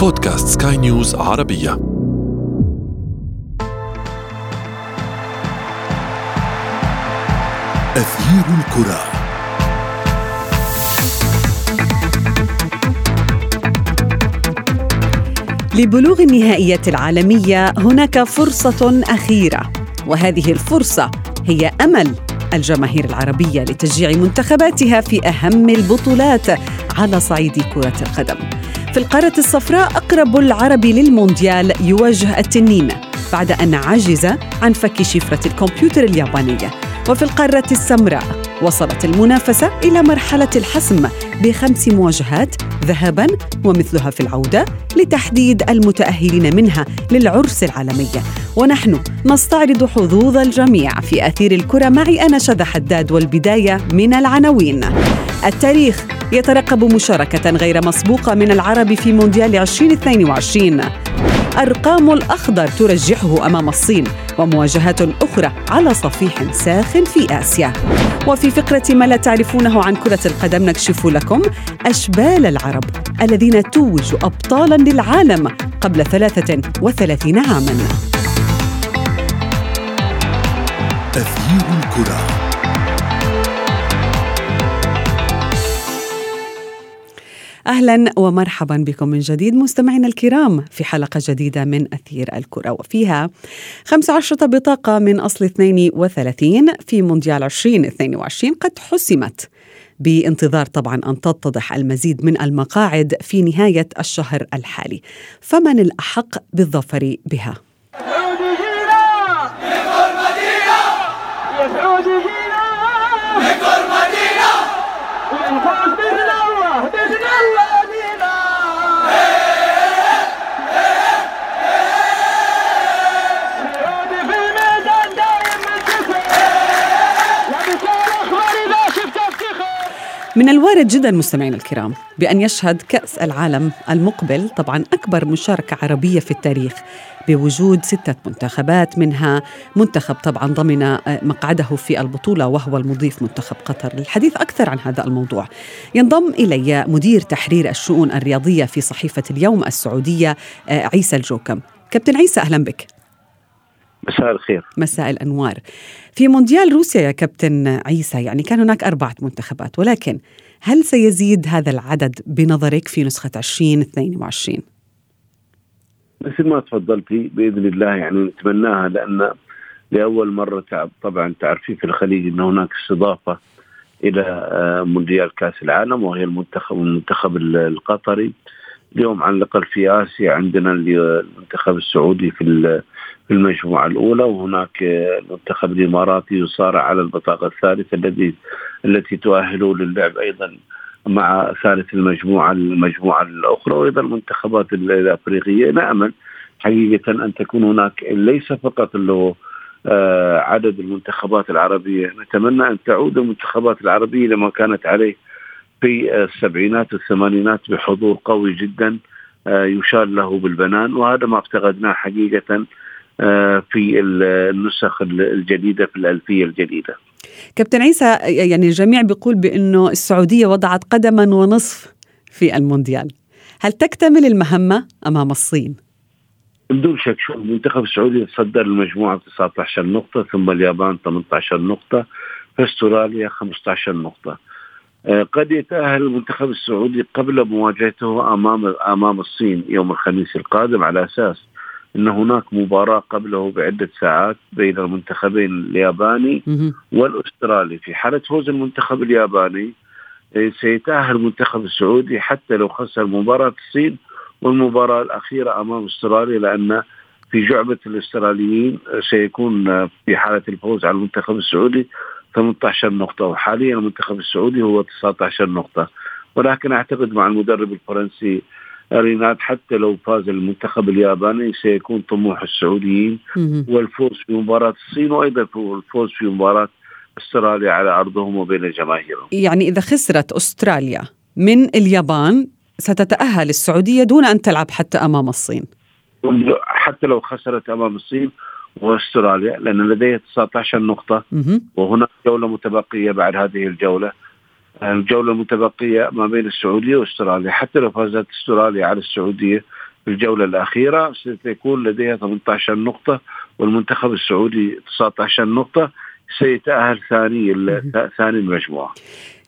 بودكاست سكاي نيوز عربية أثير الكرة لبلوغ النهائية العالمية هناك فرصة أخيرة وهذه الفرصة هي أمل الجماهير العربية لتشجيع منتخباتها في أهم البطولات على صعيد كرة القدم. في القارة الصفراء أقرب العرب للمونديال يواجه التنين بعد أن عجز عن فك شفرة الكمبيوتر اليابانية. وفي القارة السمراء وصلت المنافسة إلى مرحلة الحسم بخمس مواجهات ذهابا ومثلها في العودة لتحديد المتأهلين منها للعرس العالمي. ونحن نستعرض حظوظ الجميع في أثير الكرة. معي أنا شذى حداد والبداية من العناوين. التاريخ. يترقب مشاركة غير مسبوقة من العرب في مونديال 2022 أرقام الأخضر ترجحه أمام الصين ومواجهات أخرى على صفيح ساخن في آسيا. وفي فقرة ما لا تعرفونه عن كرة القدم نكشف لكم أشبال العرب الذين توجوا أبطالا للعالم قبل 33 عاما. أثير الكرة. أهلا ومرحبا بكم من جديد مستمعينا الكرام في حلقة جديدة من أثير الكرة وفيها 15 بطاقة من أصل 32 في مونديال 2022 قد حسمت بانتظار طبعا أن تتضح المزيد من المقاعد في نهاية الشهر الحالي. فمن الأحق بالظفر بها؟ من الوارد جدا مستمعينا الكرام بأن يشهد كأس العالم المقبل طبعا أكبر مشاركة عربية في التاريخ بوجود ستة منتخبات منها منتخب طبعا ضمن مقعده في البطولة وهو المضيف منتخب قطر. للحديث أكثر عن هذا الموضوع ينضم إلي مدير تحرير الشؤون الرياضية في صحيفة اليوم السعودية عيسى الجوكم. كابتن عيسى أهلا بك. مساء الخير. مساء الأنوار. في مونديال روسيا يا كابتن عيسى يعني كان هناك أربعة منتخبات ولكن هل سيزيد هذا العدد بنظرك في نسخة 2022 مثل ما تفضلتي بإذن الله يعني نتمناها لأن لأول مرة طبعا تعرفين في الخليج إن هناك استضافة إلى آه، مونديال كأس العالم وهي المنتخب المنتخب القطري. اليوم على الأقل في آسيا عندنا المنتخب السعودي في في المجموعة الأولى وهناك المنتخب الإماراتي يصارع على البطاقة الثالثة الذي التي تؤهله للعب أيضا مع ثالث المجموعة المجموعة الأخرى وأيضا المنتخبات الأفريقية. نأمل حقيقة أن تكون هناك ليس فقط له آه، عدد المنتخبات العربية. نتمنى أن تعود المنتخبات العربية لما كانت عليه في السبعينات والثمانينات بحضور قوي جدا آه، يشار له بالبنان. وهذا ما افتقدناه حقيقة آه، في النسخ الجديدة في الألفية الجديدة. كابتن عيسى يعني الجميع بيقول بأنه السعودية وضعت قدما ونصف في المونديال. هل تكتمل المهمة أمام الصين؟ بدون شك شو المنتخب السعودي تصدر المجموعة 19 نقطة ثم اليابان 18 نقطة فاستراليا 15 نقطة. آه، قد يتأهل المنتخب السعودي قبل مواجهته أمام أمام الصين يوم الخميس القادم على أساس أن هناك مباراة قبله بعدة ساعات بين المنتخبين الياباني والأسترالي. في حالة فوز المنتخب الياباني آه، سيتأهل المنتخب السعودي حتى لو خسر مباراة الصين والمباراة الأخيرة أمام أستراليا لأن في جعبة الأستراليين سيكون في حالة الفوز على المنتخب السعودي 18 نقطة وحاليا المنتخب السعودي هو 19 نقطة. ولكن أعتقد مع المدرب الفرنسي ريناد حتى لو فاز المنتخب الياباني سيكون طموح السعوديين. والفوز في مباراة الصين وأيضا الفوز في مباراة أستراليا على أرضهم وبين جماهيرهم. يعني إذا خسرت أستراليا من اليابان ستتأهل السعودية دون أن تلعب حتى أمام الصين. حتى لو خسرت أمام الصين وأستراليا لأن لديها 19 نقطة. وهناك جولة متبقية بعد هذه الجولة. الجولة المتبقية ما بين السعودية وأستراليا. حتى لو فازت أستراليا على السعودية الجولة الأخيرة سيكون لديها 18 نقطة والمنتخب السعودي 19 نقطة. سيتأهل ثاني ثاني المجموعة.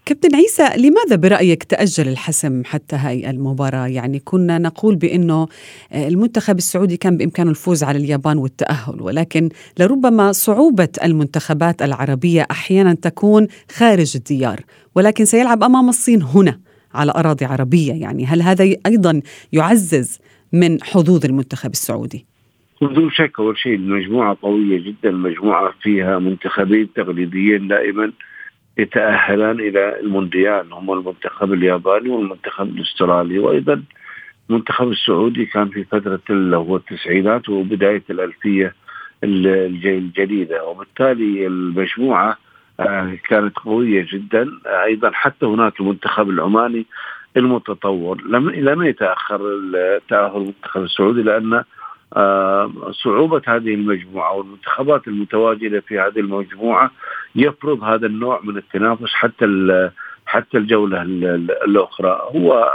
كابتن عيسى لماذا برأيك تأجل الحسم حتى هاي المباراة؟ يعني كنا نقول بأنه آه، المنتخب السعودي كان بإمكانه الفوز على اليابان والتأهل ولكن لربما صعوبة المنتخبات العربية أحيانا تكون خارج الديار ولكن سيلعب أمام الصين هنا على أراضي عربية. يعني هل هذا أيضا يعزز من حظوظ المنتخب السعودي؟ بدون شك. أول شيء المجموعه قوية جدا المجموعه فيها منتخبين تقليديين دائما. يتأهلان إلى المونديال. هم المنتخب الياباني والمنتخب الأسترالي. وأيضا المنتخب السعودي كان في فترة اللي هو التسعينات وبداية الألفية الجديدة. وبالتالي المجموعة آه، كانت قوية جدا. أيضا حتى هناك المنتخب العماني المتطور. لم لم يتأخر التأهل المنتخب السعودي لأن صعوبة هذه المجموعة والمنتخبات المتواجدة في هذه المجموعة يفرض هذا النوع من التنافس حتى حتى الجولة الأخرى. هو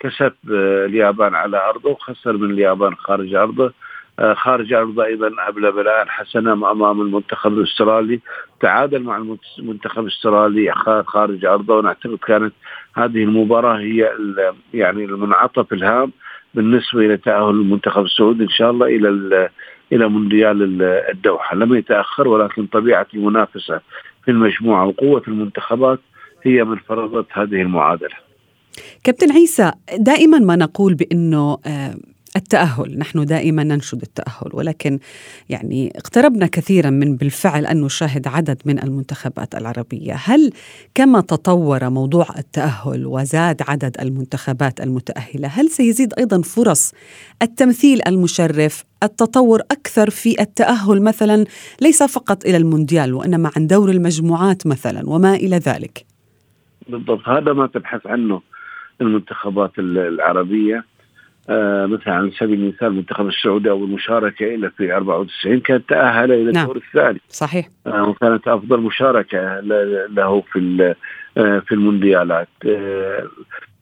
كسب آه، اليابان على أرضه وخسر من اليابان خارج أرضه. آه، خارج أرضه أيضا أبلى بلاء حسنا أمام المنتخب الأسترالي. تعادل مع المنتخب الأسترالي خارج أرضه. ونعتقد كانت هذه المباراة هي يعني المنعطف الهام بالنسبة إلى تأهل المنتخب السعودي إن شاء الله إلى إلى مونديال الدوحة، لم يتأخر ولكن طبيعة المنافسة في المجموعة وقوة المنتخبات هي من فرضت هذه المعادلة. كابتن عيسى دائما ما نقول بأنه آه، التأهل نحن دائما ننشد التأهل ولكن يعني اقتربنا كثيرا من بالفعل أن نشاهد عدد من المنتخبات العربية. هل كما تطور موضوع التأهل وزاد عدد المنتخبات المتأهلة هل سيزيد أيضا فرص التمثيل المشرف التطور أكثر في التأهل مثلا ليس فقط إلى المونديال وإنما عن دور المجموعات مثلا وما إلى ذلك؟ بالضبط هذا ما تبحث عنه المنتخبات العربية. مثلا على سبيل المثال المنتخب السعودي اول مشاركه له في 94 كان تأهل إلى نعم. الدور الثاني. صحيح. آه وكانت أفضل مشاركة له في آه في المونديالات. آه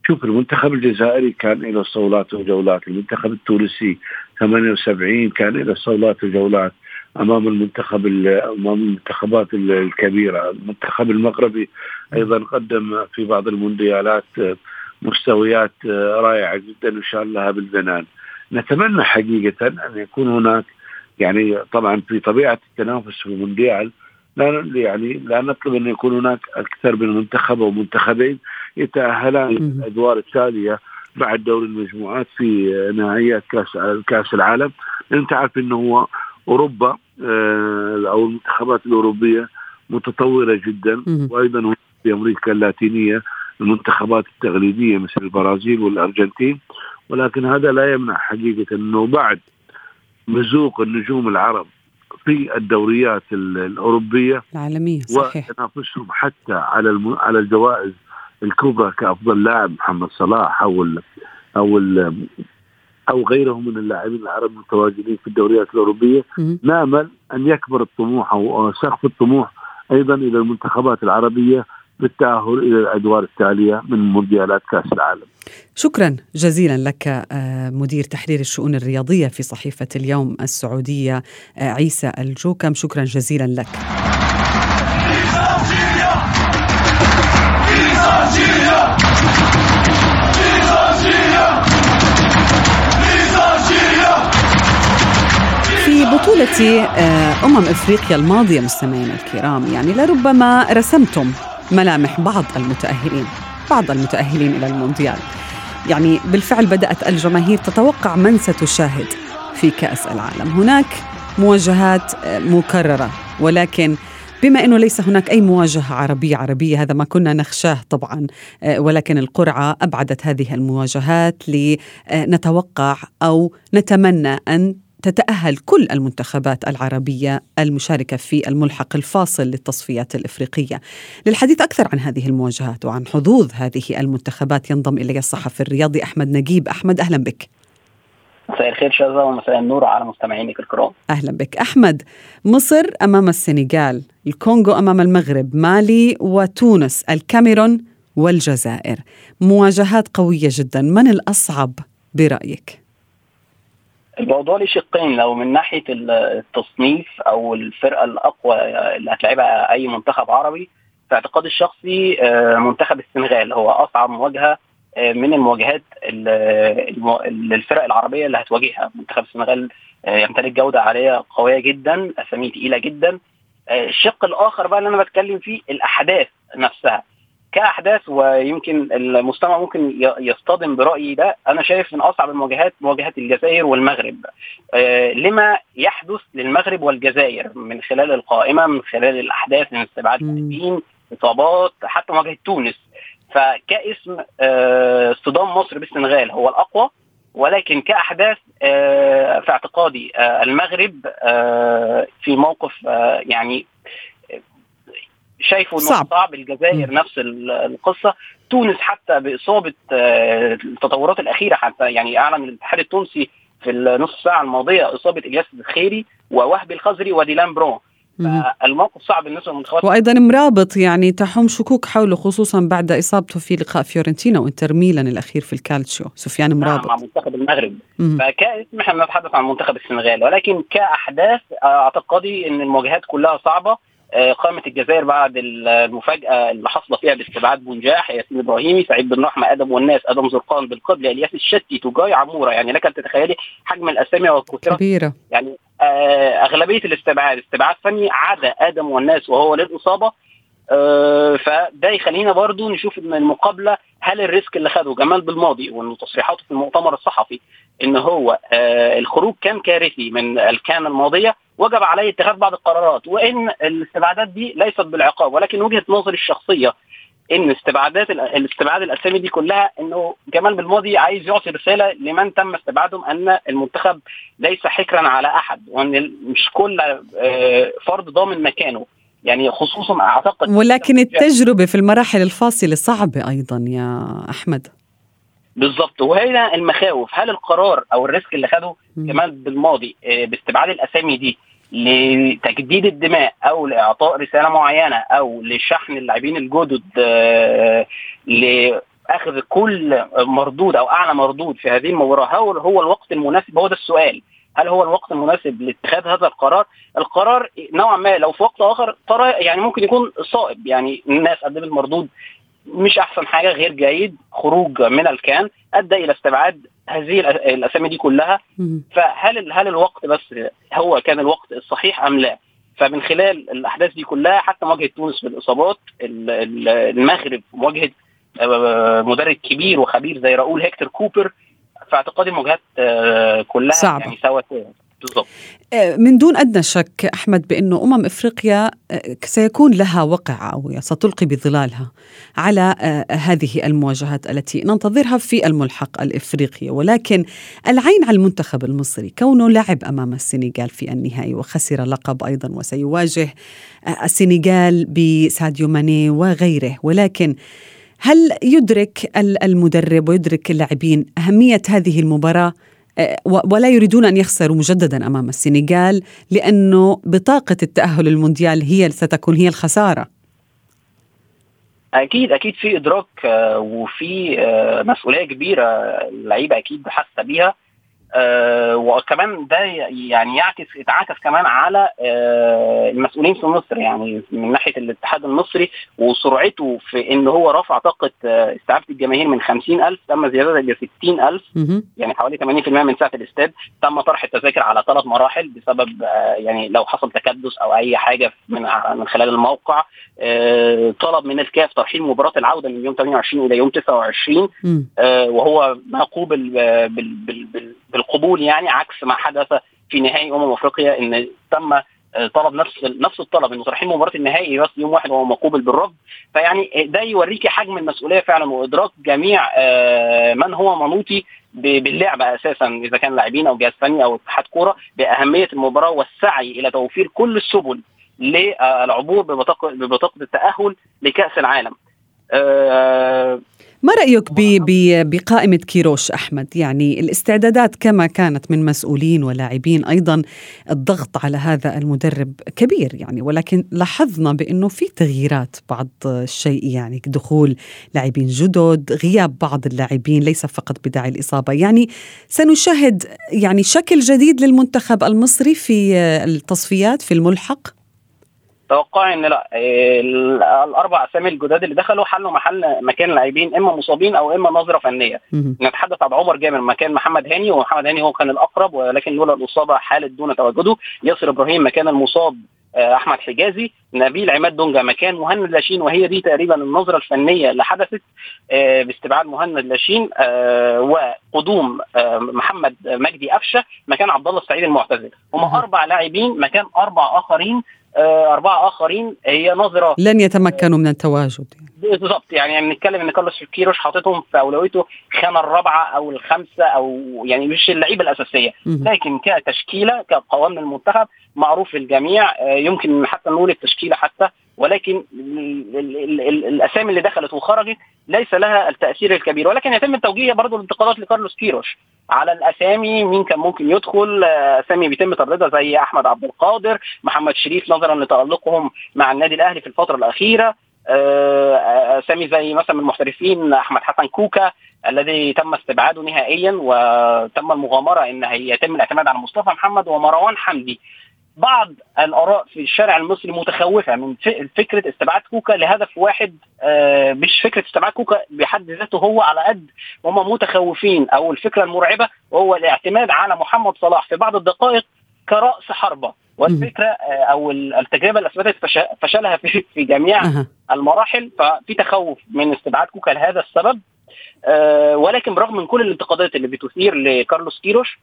شوف المنتخب الجزائري كان له صولات وجولات. المنتخب التونسي 78 كان له صولات وجولات أمام المنتخب أمام المنتخبات الكبيرة. المنتخب المغربي أيضا قدم في بعض المونديالات آه، مستويات آه، رائعة جدا الله بالبنان. نتمنى حقيقة أن يكون هناك يعني طبعا في طبيعة التنافس في المونديال لا يعني لا نطلب أن يكون هناك أكثر من منتخب أو منتخبين يتأهلان الادوار التالية بعد دور المجموعات في نهائيات كأس كأس العالم. لأن تعرف انه هو أوروبا آه، أو المنتخبات الأوروبية متطورة جدا. وأيضا في أمريكا اللاتينية المنتخبات التقليديه مثل البرازيل والأرجنتين ولكن هذا لا يمنع حقيقة إنه بعد مزوق النجوم العرب في الدوريات الأوروبية العالمية صحيح. وتنافسهم حتى على الم... على الجوائز الكبرى كأفضل لاعب محمد صلاح أو ال... أو ال... أو غيره من اللاعبين العرب المتواجدين في الدوريات الأوروبية. نامل أن يكبر الطموح أو سقف الطموح أيضا إلى المنتخبات العربية بالتأهل إلى الأدوار التالية من مونديالات كأس العالم. شكرا جزيلا لك آه، مدير تحرير الشؤون الرياضية في صحيفة اليوم السعودية آه، عيسى الجوكم. شكرا جزيلا لك. بطولة آه، أمم إفريقيا الماضية مستمعينا الكرام يعني لربما رسمتم ملامح بعض المتأهلين بعض المتأهلين إلى المونديال. يعني بالفعل بدأت الجماهير تتوقع من ستشاهد في كأس العالم. هناك مواجهات آه، مكررة ولكن بما إنه ليس هناك أي مواجهة عربية عربية هذا ما كنا نخشاه طبعا آه، ولكن القرعة أبعدت هذه المواجهات لنتوقع أو نتمنى أن تتأهل كل المنتخبات العربية المشاركة في الملحق الفاصل للتصفيات الإفريقية. للحديث أكثر عن هذه المواجهات وعن حظوظ هذه المنتخبات ينضم إلي الصحفي الرياضي أحمد نجيب. أحمد أهلا بك. مساء الخير شاذة ومساء النور على مستمعينك الكرام. أهلا بك. أحمد مصر أمام السنغال الكونغو أمام المغرب مالي وتونس الكاميرون والجزائر. مواجهات قوية جدا. من الأصعب برأيك؟ الموضوع ليه شقين. لو من ناحية التصنيف أو الفرقة الأقوى اللي هتلعبها أي منتخب عربي في اعتقادي الشخصي آه، منتخب السنغال. هو أصعب مواجهة آه، من المواجهات للفرق العربية اللي هتواجهها. منتخب السنغال آه، يمتلك جودة عالية قوية جدا أسامي ثقيله جدا. الشق الآخر بقى اللي أنا بتكلم فيه الأحداث نفسها. كأحداث ويمكن المستمع ممكن يصطدم برأيي ده. أنا شايف من أصعب المواجهات مواجهه الجزائر والمغرب. آه لما يحدث للمغرب والجزائر من خلال القائمة من خلال الأحداث من استبعاد لاعبين اصابات حتى مواجهة تونس. فكاسم آه اصطدام مصر بالسنغال هو الأقوى ولكن كأحداث آه في اعتقادي المغرب في موقف يعني شايفه إنه صعب, صعب. الجزائر نفس القصة. تونس حتى بإصابة آه، التطورات الأخيرة حتى يعني أعلن الاتحاد التونسي في النصف ساعة الماضية إصابة إلياس السخيري ووهبي الخزري وديلان برون الموقف صعب بالنسبة للمنتخبات. وأيضا مرابط يعني تحوم شكوك حوله خصوصا بعد إصابته في لقاء فيورنتينا وإنتر ميلان الأخير في الكالتشيو. سفيان نعم، مرابط مع منتخب المغرب. فكاسم إحنا نتحدث عن منتخب السنغال ولكن كأحداث اعتقادي إن المواجهات كلها صعبة. آه، قائمة الجزائر بعد المفاجأة اللي حصل فيها باستبعاد بونجاح ياسين براهيمي سعيد بن رحمة آدم وناس آدم زرقان بلقبلة الياس الشتي تجاه عمورة. يعني لك أن تتخيلي حجم الأسامي والكثرة كبيرة. يعني آه أغلبية الاستبعاد استبعاد فني عدا آدم وناس وهو للاصابه آه فده يخلينا برضو نشوف إن المقابلة هل ال risk اللي خده جمال بلماضي وإنه تصريحاته في المؤتمر الصحفي إن هو آه الخروج كان كارثي من الكان الماضية وجب عليه اتخاذ بعض القرارات وإن الاستبعادات دي ليست بالعقاب ولكن وجهة نظري الشخصية إن استبعادات الاستبعاد الأسامي دي كلها إنه جمال بالماضي عايز يعطي رسالة لمن تم استبعادهم أن المنتخب ليس حكرا على أحد وإن مش كل آه، فرد ضامن مكانه. يعني خصوصا أعتقد ولكن التجربة في المراحل الفاصلة صعبة أيضا يا أحمد. بالظبط وهنا المخاوف. هل القرار أو الريسك اللي خده كمان بالماضي آه، باستبعاد الأسامي دي لتجديد الدماء أو لإعطاء رسالة معينة أو لشحن اللاعبين الجدد آه، لأخذ كل مردود أو أعلى مردود في هذه المباراة. هل هو الوقت المناسب؟ هو ده السؤال. هل هو الوقت المناسب لاتخاذ هذا القرار؟ القرار نوعا ما لو في وقت آخر ترى يعني ممكن يكون صائب. يعني الناس قدمت مردود مش أحسن حاجة غير جيد خروج من الكان أدى إلى استبعاد هذه الأسامي دي كلها فهل هل الوقت بس هو كان الوقت الصحيح أم لا؟ فمن خلال الأحداث دي كلها حتى مواجهة تونس بالإصابات المغرب مواجهة آه، مدرب كبير وخبير زي راؤول هيكتور كوبر في اعتقادي المواجهات آه، كلها صعبة. يعني سوت بالضبط. آه، من دون أدنى شك أحمد بأنه أمم إفريقيا آه، سيكون لها وقع أو ستلقي بظلالها على آه، هذه المواجهات التي ننتظرها في الملحق الإفريقي. ولكن العين على المنتخب المصري كونه لعب أمام السنغال في النهائي وخسر لقب أيضا وسيواجه السنغال بساديو ماني وغيره. ولكن هل يدرك المدرب ويدرك اللاعبين أهمية هذه المباراة؟ ولا يريدون أن يخسروا مجددا أمام السنغال لأنه بطاقة التأهل المونديال هي ستكون هي الخسارة. أكيد أكيد في إدراك آه، وفي آه، مسؤولية كبيرة اللعيبة أكيد حاسة بيها. آه وكمان ده يعني يعكس يتعاكس كمان على آه المسؤولين في مصر يعني من ناحية الاتحاد المصري وسرعته في إن هو رفع طاقة آه استعادة الجماهير من 50000 تم زيادتها ل 60000 يعني حوالي 80% من سعه الاستاد. تم طرح التذاكر على ثلاث مراحل بسبب يعني لو حصل تكدس أو أي حاجة من من خلال الموقع. طلب من الكاف ترحيل مباراة العودة من يوم 28 إلى يوم 29 آه وهو ما قوبل بال بال بال بالقبول يعني عكس ما حدث في نهائي أمم أفريقيا إن تم آه، طلب نفس نفس الطلب انه ترحيل مباراة النهائي بس يوم واحد وهو مقوبل بالرفض فيعني ده يوريكي حجم المسؤولية فعلا وإدراك جميع آه، من هو منوطي باللعبه أساسا إذا كان لاعبين أو جهاز فني أو اتحاد كورة بأهمية المباراة والسعي إلى توفير كل السبل للعبور ببطاقه ببطاقة التأهل لكأس العالم. ما رأيك بقائمة كيروش أحمد؟ يعني الاستعدادات كما كانت من مسؤولين ولاعبين أيضا الضغط على هذا المدرب كبير يعني ولكن لاحظنا بأنه في تغييرات بعض الشيء يعني دخول لاعبين جدد غياب بعض اللاعبين ليس فقط بداعي الإصابة. يعني سنشاهد يعني شكل جديد للمنتخب المصري في التصفيات في الملحق. توقعي إن لا الأربع أسامي الجداد اللي دخلوا حلوا محل مكان لاعبين إما مصابين أو إما نظرة فنية. نتحدث عن عمر جابر مكان محمد هاني ومحمد هاني هو كان الأقرب ولكن لولا الإصابة حالت دون تواجده. ياسر إبراهيم مكان المصاب آه، أحمد حجازي. نبيل عماد دونجا مكان مهند لاشين وهي دي تقريبا النظرة الفنية اللي حدثت آه، باستبعاد مهند لاشين آه، وقدوم محمد مجدي قفشة مكان عبد الله السعيد المعتزل. هم أربع لاعبين مكان أربع آخرين أربعة آخرين هي نظرة لن يتمكنوا من التواجد. بالظبط يعني بنتكلم إن كارلوس كيروش حاططهم في أولويته الخانة الرابعة أو الخامسة أو يعني مش اللعيبة الأساسية لكن كتشكيلة كقوام المنتخب معروف للجميع آه، يمكن حتى نقول التشكيلة حتى ولكن الأسامي اللي دخلت وخرجت ليس لها التأثير الكبير ولكن يتم التوجيه برضه الانتقادات لكارلوس كيروش. على الأسامي مين كان ممكن يدخل آه، أسامي بيتم ترددها زي أحمد عبد القادر محمد شريف نظرا لتألقهم مع النادي الأهلي في الفترة الأخيرة آه، أسامي زي مثلا المحترفين أحمد حسن كوكا الذي تم استبعاده نهائيا وتم المغامرة إن يتم الاعتماد على مصطفى محمد ومروان حمدي. بعض الآراء في الشارع المصري متخوفة من فكرة استبعاد كوكا لهدف واحد آه، مش فكرة استبعاد كوكا بحد ذاته هو على قد هم متخوفين أو الفكرة المرعبة وهو الاعتماد على محمد صلاح في بعض الدقائق كرأس حربة. والفكرة آه، أو التجربة اللي أثبتت فشلها في في جميع المراحل ففي تخوف من استبعاد كوكا لهذا السبب. آه، ولكن برغم من كل الانتقادات اللي بتثير لكارلوس كيروش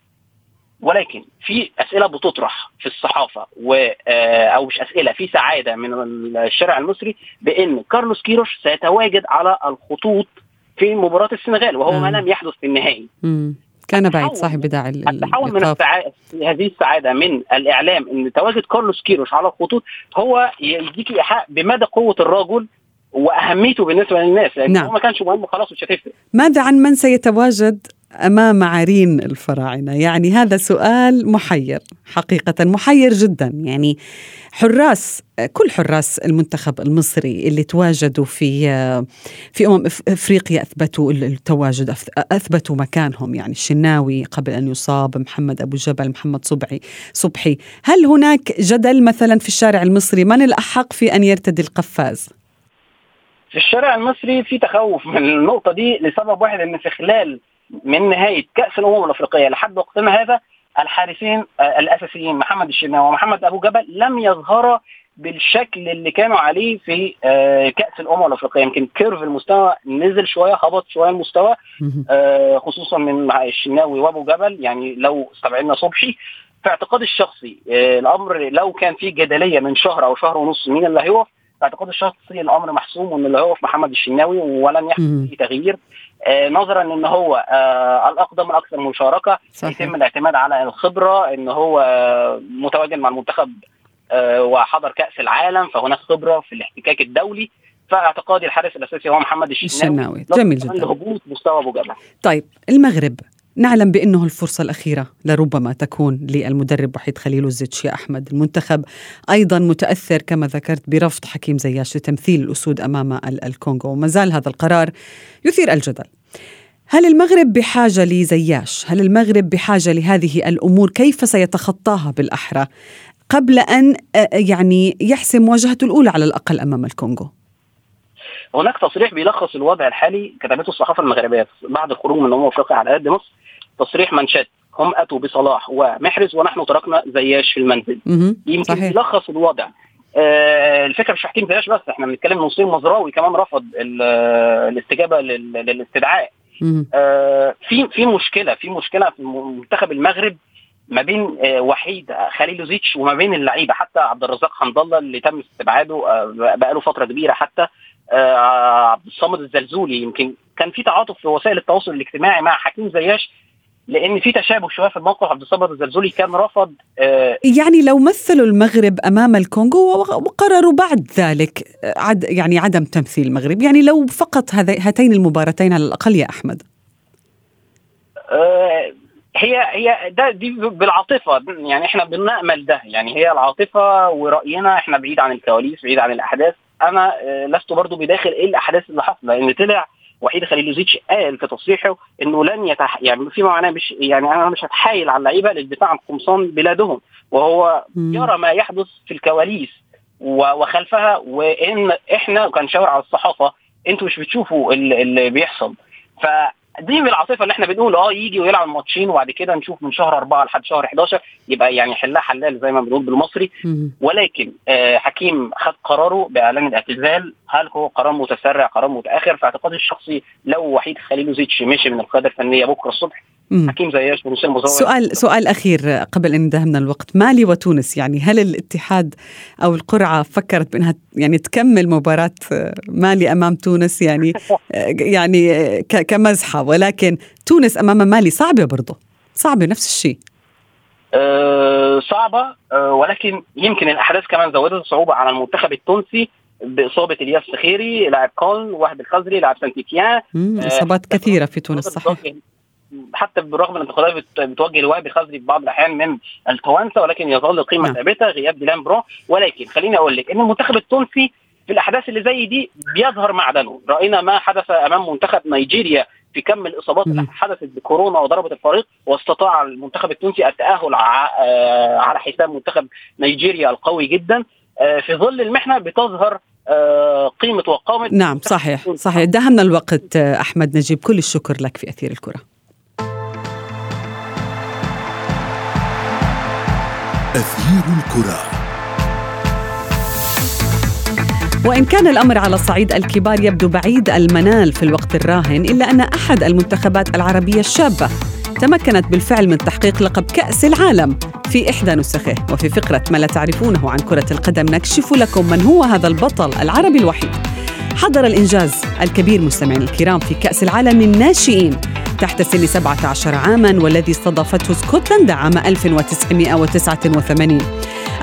ولكن في أسئلة بتطرح في الصحافة و آه، أو مش أسئلة في سعادة من الشارع المصري بإن كارلوس كيروش سيتواجد على الخطوط في مباراة السنغال وهو ما لم يحدث في النهائي. كان بعيد صاحب بداعي التحول من السعادة هذه السعادة من الإعلام إن تواجد كارلوس كيروش على الخطوط هو يديك إيحاء بمدى قوة الرجل وأهميته بالنسبة للناس لأن نعم. هو ما كانش مهم خلاص مش هتفرق ماذا عن من سيتواجد أمام عرين الفراعنة. يعني هذا سؤال محير حقيقة محير جدا. يعني حراس كل حراس المنتخب المصري اللي تواجدوا في في أمم إفريقيا أثبتوا التواجد أثبتوا مكانهم. يعني الشناوي قبل أن يصاب محمد أبو جبل محمد صبحي صبحي. هل هناك جدل مثلا في الشارع المصري؟ من الأحق في أن يرتدي القفاز؟ في الشارع المصري في تخوف من النقطة دي لسبب واحد إن في خلال من نهايه كأس الأمم الأفريقية. لحد وقتنا هذا الحارسين آه، الأساسيين محمد الشناوي ومحمد أبو جبل لم يظهرا بالشكل اللي كانوا عليه في آه، كأس الأمم الأفريقية. يمكن كيرف المستوى نزل شوية هبط شوية المستوى آه، خصوصا من الشناوي وأبو جبل. يعني لو استبعدنا صبحي في اعتقادي الشخصي الأمر لو كان في جدلية من شهر أو شهر ونص مين اللي هيقف اعتقادي الشخصي الامر محسوم وان اللي هيقف محمد الشناوي ولن يحدث اي تغيير. آه نظرا إن هو آه الأقدم الاكثر مشاركة. صحيح. يتم الاعتماد على الخبرة إن هو آه متواجد مع المنتخب آه وحضر كأس العالم فهناك خبرة في الاحتكاك الدولي. فاعتقادي الحارس الأساسي هو محمد الشناوي. الشناوي. جميل جدا. هبوط مستوى أبو جبل. طيب المغرب. نعلم بأنه الفرصة الأخيرة لربما تكون للمدرب وحيد خليل يا أحمد المنتخب أيضا متأثر كما ذكرت برفض حكيم زياش لتمثيل الأسود أمام الكونغو وما زال هذا القرار يثير الجدل هل المغرب بحاجة لزياش؟ هل المغرب بحاجة لهذه الأمور؟ كيف سيتخطاها بالأحرى قبل أن يعني يحسم مواجهته الأولى على الأقل أمام الكونغو؟ هناك تصريح بيلخص الوضع الحالي كتبته الصحافة المغربية بعد الخروج من أمم أفريقيا على قد مصر تصريح منشأت. هم أتوا بصلاح ومحرز ونحن تركنا زياش في المنزل. يمكن صحيح. يلخص الوضع. آه الفكرة مش حكيم زياش بس إحنا بنتكلم نصير مزراوي كمان رفض الاستجابة للاستدعاء. آه في في مشكلة في مشكلة في منتخب المغرب ما بين آه وحيد خليل زيتش وما بين اللعيبة. حتى عبد الرزاق حمد الله اللي تم استبعاده آه بقى له فترة كبيرة حتى آه عبد الصمد الزلزولي. يمكن كان في تعاطف في وسائل التواصل الاجتماعي مع حكيم زياش لأن في تشابه شوية في الموقف. عبد الصمد الزلزولي كان رفض آه يعني لو مثلوا المغرب أمام الكونغو وقرروا بعد ذلك عد يعني عدم تمثيل المغرب. يعني لو فقط هاتين المباراتين على الأقل يا أحمد. آه هي هي ده دي بالعاطفة. يعني إحنا بنأمل ده. يعني هي العاطفة ورأينا إحنا بعيد عن الكواليس بعيد عن الأحداث. أنا لست برضو بداخل إيه الأحداث اللي حصلت لأن طلع وحيد خليلوزيتش قال في تصريحه إنه لن يتح يعني فيما معناه مش يعني أنا مش هتحايل على اللعيبة للدفاع عن قمصان بلادهم وهو. يرى ما يحدث في الكواليس وخلفها وإن إحنا كان شاور على الصحافة أنتوا مش بتشوفوا اللي بيحصل ف دي من العاطفة اللي إحنا بنقول آه يجي ويلعب ماتشين وبعد كده نشوف من شهر أربعة لحد شهر 11 يبقى يعني حلها حلال زي ما بنقول بالمصري. ولكن آه حكيم خد قراره بإعلان الاعتزال. هل هو قرار متسرع قرار متأخر؟ في اعتقادي الشخصي لو وحيد خليلوزيتش مشي من القيادة الفنية بكرة الصبح حكيم زياش ونصير مزراوي سؤال سؤال أخير قبل أن ننتهي من الوقت. مالي وتونس يعني هل الاتحاد أو القرعة فكرت بأنها يعني تكمل مباراة مالي أمام تونس؟ يعني يعني كمزحة ولكن تونس أمام مالي صعبة برضه صعبة نفس الشيء. أه صعبة. أه ولكن يمكن الأحداث كمان زودت الصعوبه على المنتخب التونسي بإصابة إلياس سخيري لاعب كولن ووهبي الخزري لاعب سانت إيتيان إصابات أه كثيرة في تونس صحيح. حتى بالرغم من الانتقادات بتوجه الوهاب الخزري في بعض الأحيان من التوانسة ولكن يظل قيمة نعم. ثابتة غياب ديلان برون. ولكن خليني أقول لك إن المنتخب التونسي في الأحداث اللي زي دي بيظهر معدنه. رأينا ما حدث أمام منتخب نيجيريا في كم الاصابات اللي حدثت بكورونا وضربت الفريق واستطاع المنتخب التونسي التأهل على حساب منتخب نيجيريا القوي جدا. في ظل المحنة بتظهر قيمة وقامة نعم صحيح صحيح. دهمنا الوقت أحمد نجيب. كل الشكر لك في أثير الكرة. أثير الكرة. وإن كان الأمر على الصعيد الكبار يبدو بعيد المنال في الوقت الراهن إلا أن أحد المنتخبات العربية الشابة تمكنت بالفعل من تحقيق لقب كأس العالم في إحدى نسخه. وفي فقرة ما لا تعرفونه عن كرة القدم نكشف لكم من هو هذا البطل العربي الوحيد. حضر الإنجاز الكبير مستمعين الكرام في كأس العالم للناشئين تحت سن 17 عاما والذي استضافته اسكتلندا عام 1989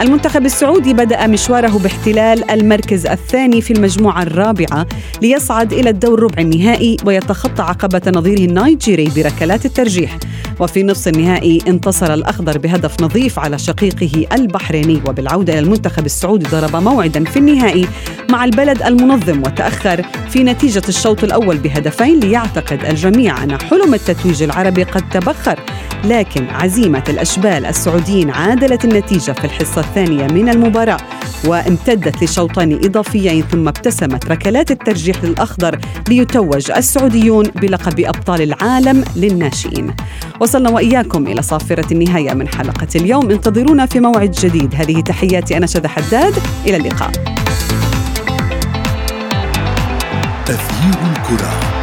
المنتخب السعودي بدأ مشواره باحتلال المركز الثاني في المجموعة الرابعة ليصعد إلى الدور ربع النهائي ويتخطى عقبة نظيره النيجيري بركلات الترجيح. وفي نصف النهائي انتصر الأخضر بهدف نظيف على شقيقه البحريني وبالعودة إلى المنتخب السعودي ضرب موعدا في النهائي مع البلد المنظم وتأخر في نتيجة الشوط الأول بهدفين ليعتقد الجميع أن حلم التتويج العربي قد تبخر. لكن عزيمة الأشبال السعوديين عادلت النتيجة في الحصة الثانية من المباراة. وامتدت لشوطين إضافيين ثم ابتسمت ركلات الترجيح للأخضر ليتوج السعوديون بلقب أبطال العالم للناشئين. وصلنا وإياكم إلى صافرة النهاية من حلقة اليوم. انتظرونا في موعد جديد. هذه تحياتي أنا شذى حداد. إلى اللقاء. تغيير الكرة.